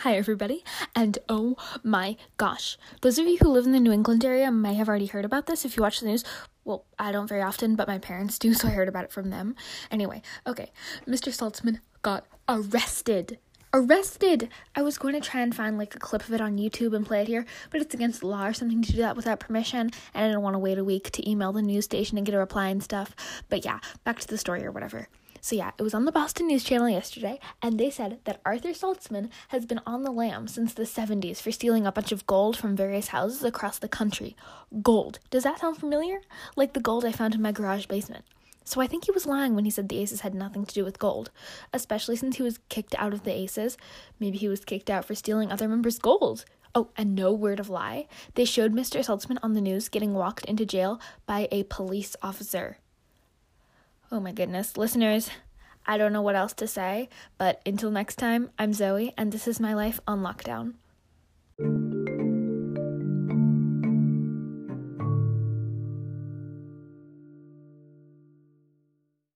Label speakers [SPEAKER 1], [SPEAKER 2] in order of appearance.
[SPEAKER 1] Hi, everybody, and oh my gosh. Those of you who live in the New England area may have already heard about this if you watch the news. Well, I don't very often, but my parents do, so I heard about it from them. Anyway, okay, Mr. Saltzman got arrested. Arrested! I was going to try and find like a clip of it on YouTube and play it here, but it's against the law or something to do that without permission, and I didn't want to wait a week to email the news station and get a reply and stuff. But yeah, back to the story or whatever. So yeah, it was on the Boston News Channel yesterday, and they said that Arthur Saltzman has been on the lam since the 70s for stealing a bunch of gold from various houses across the country. Gold. Does that sound familiar? Like the gold I found in my garage basement. So I think he was lying when he said the Aces had nothing to do with gold, especially since he was kicked out of the Aces. Maybe he was kicked out for stealing other members' gold. Oh, and no word of lie. They showed Mr. Saltzman on the news getting walked into jail by a police officer. Oh my goodness, listeners, I don't know what else to say, but until next time, I'm Zoe, and this is my life on lockdown.